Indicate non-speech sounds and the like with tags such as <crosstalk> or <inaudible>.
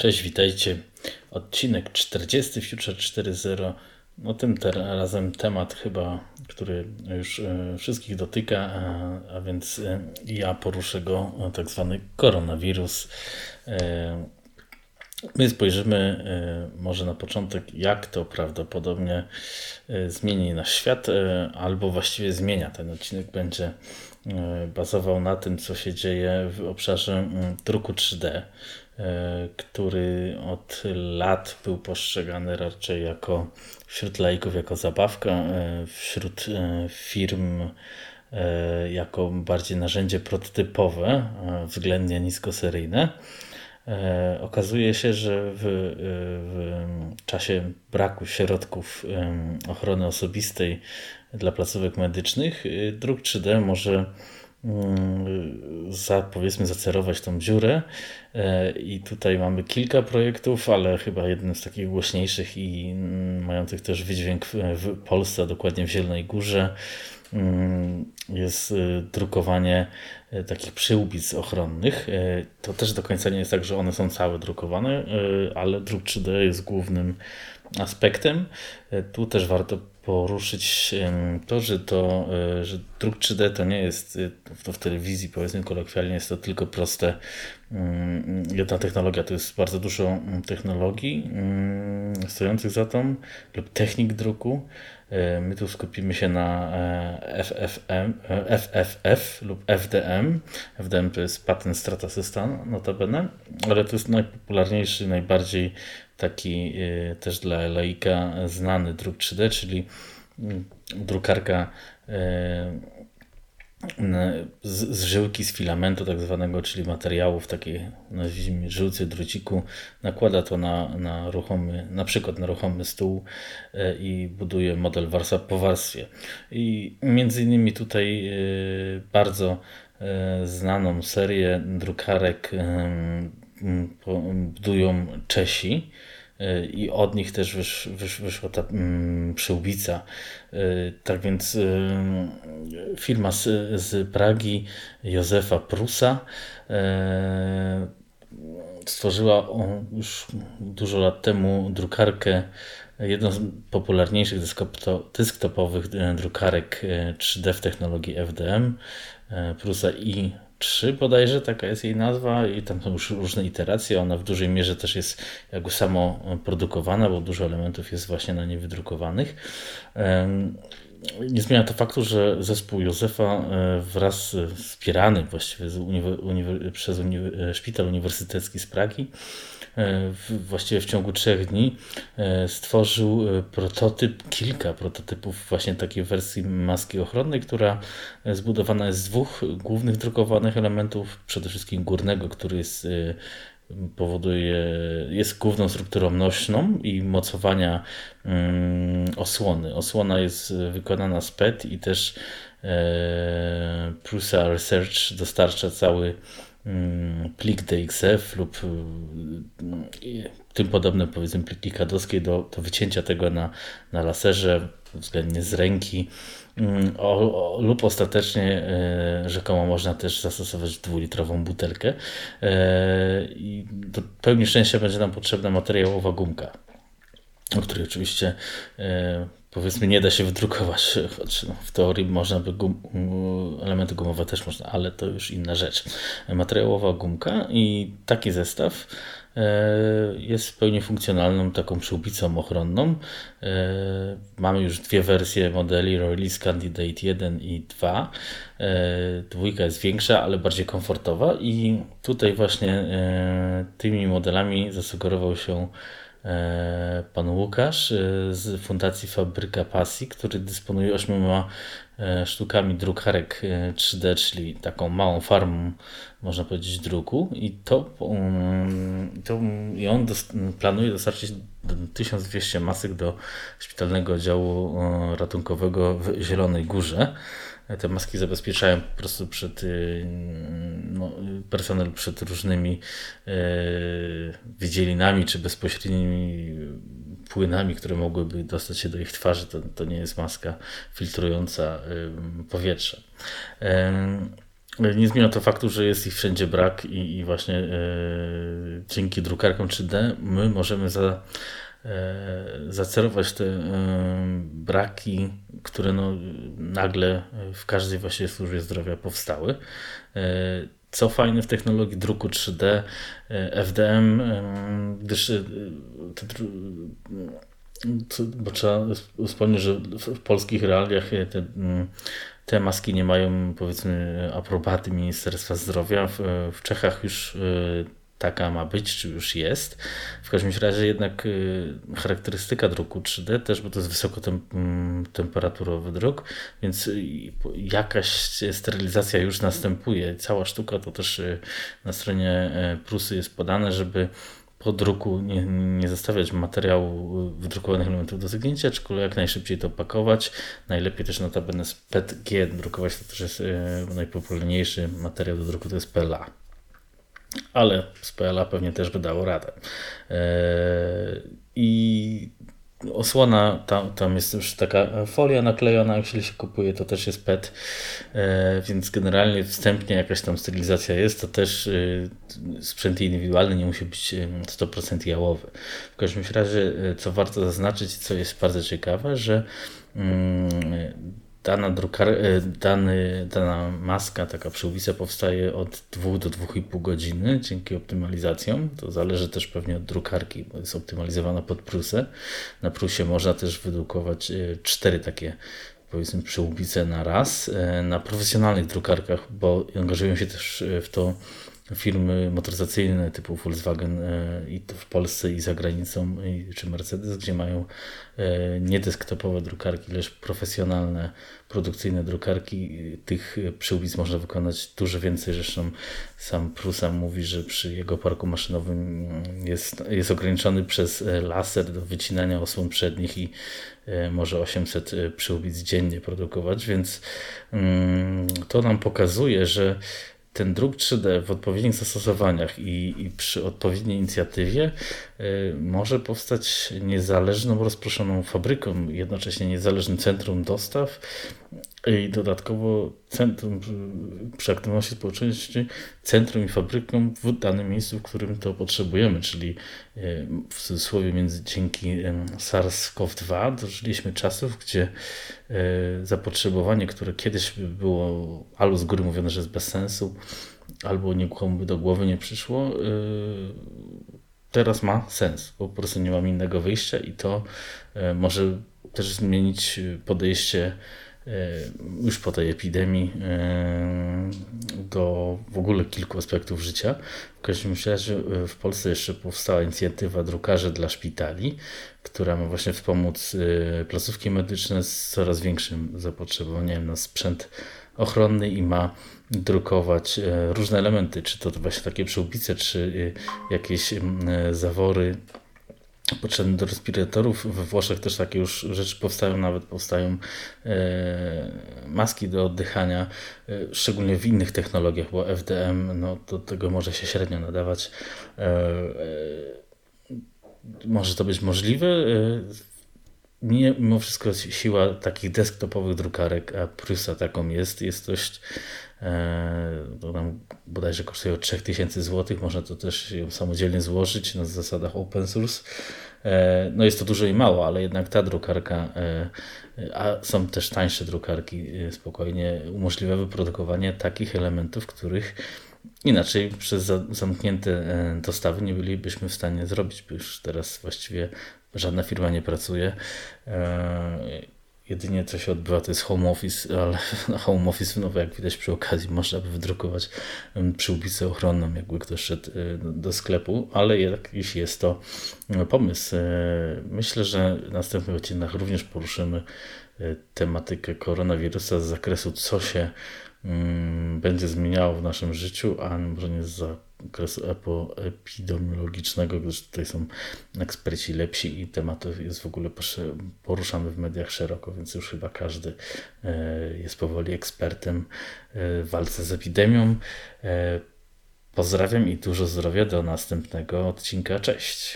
Cześć, witajcie. Odcinek 40 Future 4.0. No tym razem temat chyba, który już e, wszystkich dotyka, a, a więc e, ja poruszę go, tak zwany koronawirus. E, my spojrzymy może na początek, jak to prawdopodobnie zmieni nasz świat, albo właściwie zmienia. Ten odcinek będzie bazował na tym, co się dzieje w obszarze druku 3D. E, który od lat był postrzegany raczej jako wśród laików jako zabawka, e, wśród e, firm jako bardziej narzędzie prototypowe, względnie niskoseryjne. Okazuje się, że w, w czasie braku środków ochrony osobistej dla placówek medycznych druk 3D może za, powiedzmy zacerować tą dziurę. E, i tutaj mamy kilka projektów, ale chyba jednym z takich głośniejszych i mm, mających też wydźwięk w Polsce, dokładnie w Zielonej Górze. mm, jest e, drukowanie e, takich przyłbic ochronnych. To też do końca nie jest tak, że one są całe drukowane, ale druk 3D jest głównym aspektem. Tu też warto poruszyć to, że, to, że druk 3D to nie jest, to w telewizji powiedzmy kolokwialnie jest to tylko proste, mm, jedna technologia, to jest bardzo dużo mm, technologii mm, stojących za tą lub technik druku. E, my tu skupimy się na FFM, FFF lub FDM. FDM to jest patent strata system, notabene, ale to jest najpopularniejszy, najbardziej taki też dla laika znany druk 3D, czyli mm, drukarka z, z żyłki, z filamentu tak zwanego, czyli materiału w takiej nazwijmy żyłce druciku, nakłada to na, na ruchomy, na przykład na ruchomy stół y, i buduje model warstwa po warstwie. I między innymi tutaj bardzo znaną serię drukarek budują Czesi e, i od nich też wysz, wysz, wyszła ta mm, przyłbica. E, tak więc e, firma z, z Pragi Józefa Prusa stworzyła już dużo lat temu drukarkę, jedną z popularniejszych desktopowych drukarek 3D w technologii FDM, Prusa i 3 bodajże, taka jest jej nazwa i tam są już różne iteracje. Ona w dużej mierze też jest jakby samo produkowana, bo dużo elementów jest właśnie na niej wydrukowanych. Nie zmienia to faktu, że zespół Józefa e, wraz wspierany właściwie uniwer, uniwer, przez uniwer, Szpital Uniwersytecki z Pragi E, właściwie w ciągu trzech dni e, stworzył e, prototyp, kilka prototypów właśnie takiej wersji maski ochronnej, która zbudowana jest z dwóch głównych drukowanych elementów, przede wszystkim górnego, który jest powoduje, jest główną strukturą nośną i mocowania mm, osłony. Osłona jest wykonana z PET i też Prusa Research dostarcza cały plik DXF lub y, tym podobne powiedzmy pliki kadowskie do, do wycięcia tego na, na laserze względnie z ręki. Mm, o, o, lub ostatecznie e, rzekomo można też zastosować dwulitrową butelkę. E, i do pełni szczęścia będzie nam potrzebna materiałowa gumka o której oczywiście e, powiedzmy nie da się wydrukować, choć no, w teorii można by gum, elementy gumowe też można, ale to już inna rzecz. Materiałowa gumka i taki zestaw e, jest w pełni funkcjonalną taką przyłbicą ochronną. E, mamy już dwie wersje modeli Release Candidate 1 i 2. Dwójka jest większa, ale bardziej komfortowa i tutaj właśnie tymi modelami zasugerował się pan Łukasz e, z Fundacji Fabryka Pasji, który dysponuje ośmioma e, sztukami drukarek 3D, czyli taką małą farmą, można powiedzieć, druku. I to, mm, to i on dos, planuje dostarczyć 1200 masek do szpitalnego oddziału ratunkowego w Zielonej Górze. Te maski zabezpieczają po prostu przed y, no, personel przed różnymi e, wydzielinami czy bezpośrednimi płynami, które mogłyby dostać się do ich twarzy. To, to nie jest maska filtrująca powietrze. nie zmienia to faktu, że jest ich wszędzie brak i, i właśnie e, dzięki drukarkom 3D my możemy za, e, zacerować te e, braki, które no, nagle w każdej właśnie służbie zdrowia powstały. E, co fajne w technologii druku 3D, e, FDM, e, gdyż te, bo trzeba wspomnieć, że w polskich realiach te, te maski nie mają powiedzmy aprobaty Ministerstwa Zdrowia. W, w Czechach już taka ma być, czy już jest. W każdym razie jednak y, charakterystyka druku 3D też, bo to jest wysokotemperaturowy druk, więc y, jakaś sterylizacja już następuje. Cała sztuka to też na stronie Prusy jest podane, żeby po druku nie, nie zostawiać materiału wydrukowanych elementów do zagnięcia, tylko jak najszybciej to pakować. Najlepiej też notabene z PETG drukować, to też jest e, najpopularniejszy materiał do druku, to jest PLA. Ale z PLA pewnie też by dało radę. E, I osłona, tam, tam jest już taka folia naklejona, jeśli się kupuje, to też jest PET, e, więc generalnie wstępnie jakaś tam stylizacja jest, to też e, sprzęt indywidualny nie musi być 100% jałowy. W każdym razie, e, co warto zaznaczyć, co jest bardzo ciekawe, że mm, dana, drukar, e, dany, dana maska, taka przyłbica powstaje od 2 do 2,5 godziny dzięki optymalizacjom. To zależy też pewnie od drukarki, bo jest optymalizowana pod prusę. Na prusie można też wydrukować e, cztery takie powiedzmy przyłbice na raz. E, na profesjonalnych drukarkach, bo angażują się też w to firmy motoryzacyjne typu Volkswagen e, i w Polsce i za granicą, czy Mercedes, gdzie mają e, nie desktopowe drukarki, lecz profesjonalne, produkcyjne drukarki. Tych przyłbic można wykonać dużo więcej. Zresztą sam Prusa mówi, że przy jego parku maszynowym jest, jest ograniczony przez laser do wycinania osłon przednich i e, może 800 przyłbic dziennie produkować, więc mm, to nam pokazuje, że ten druk 3D w odpowiednich zastosowaniach i, i przy odpowiedniej inicjatywie y, może powstać niezależną, rozproszoną fabryką, jednocześnie niezależnym centrum dostaw i dodatkowo centrum przy aktywności społeczności, centrum i fabryką w danym miejscu, w którym to potrzebujemy, czyli e, w cudzysłowie między, dzięki SARS-CoV-2 dożyliśmy czasów, gdzie e, zapotrzebowanie, które kiedyś było albo z góry mówione, że jest bez sensu, albo nikomu by do głowy nie przyszło, e, teraz ma sens. Po prostu nie mam innego wyjścia i to może też zmienić podejście już po tej epidemii e, do w ogóle kilku aspektów życia. W każdym razie e, w Polsce jeszcze powstała inicjatywa Drukarzy dla Szpitali, która ma właśnie wspomóc placówki medyczne z coraz większym zapotrzebowaniem na sprzęt ochronny i ma drukować różne elementy, czy to właśnie takie przyłbice, czy jakieś zawory potrzebne do respiratorów. We Włoszech też takie już rzeczy powstają, nawet powstają e, maski do oddychania, e, szczególnie w innych technologiach, bo FDM no, do tego może się średnio nadawać. E, może to być możliwe. Mimo wszystko siła takich desktopowych drukarek, a Prusa taką jest, jest dość to nam bodajże kosztuje 3000 zł, można to też samodzielnie złożyć na zasadach open source. E, no jest to dużo i mało, ale jednak ta drukarka, e, a są też tańsze drukarki, e, spokojnie umożliwia wyprodukowanie takich elementów, których inaczej przez zamknięte dostawy nie bylibyśmy w stanie zrobić, bo już teraz właściwie żadna firma nie pracuje Jedynie co się odbywa to jest home office, ale <laughs> home office, no jak widać przy okazji, można by wydrukować przyłbicę ochronną, jakby ktoś szedł y, do sklepu, ale jakiś jest to y, pomysł. Myślę, że w następnych odcinkach również poruszymy tematykę koronawirusa z zakresu, co się będzie zmieniało w naszym życiu, a może nie z okresu epidemiologicznego, gdyż tutaj są eksperci lepsi i temat jest w ogóle poruszany w mediach szeroko, więc już chyba każdy e, jest powoli ekspertem e, w walce z epidemią. E, pozdrawiam i dużo zdrowia do następnego odcinka. Cześć.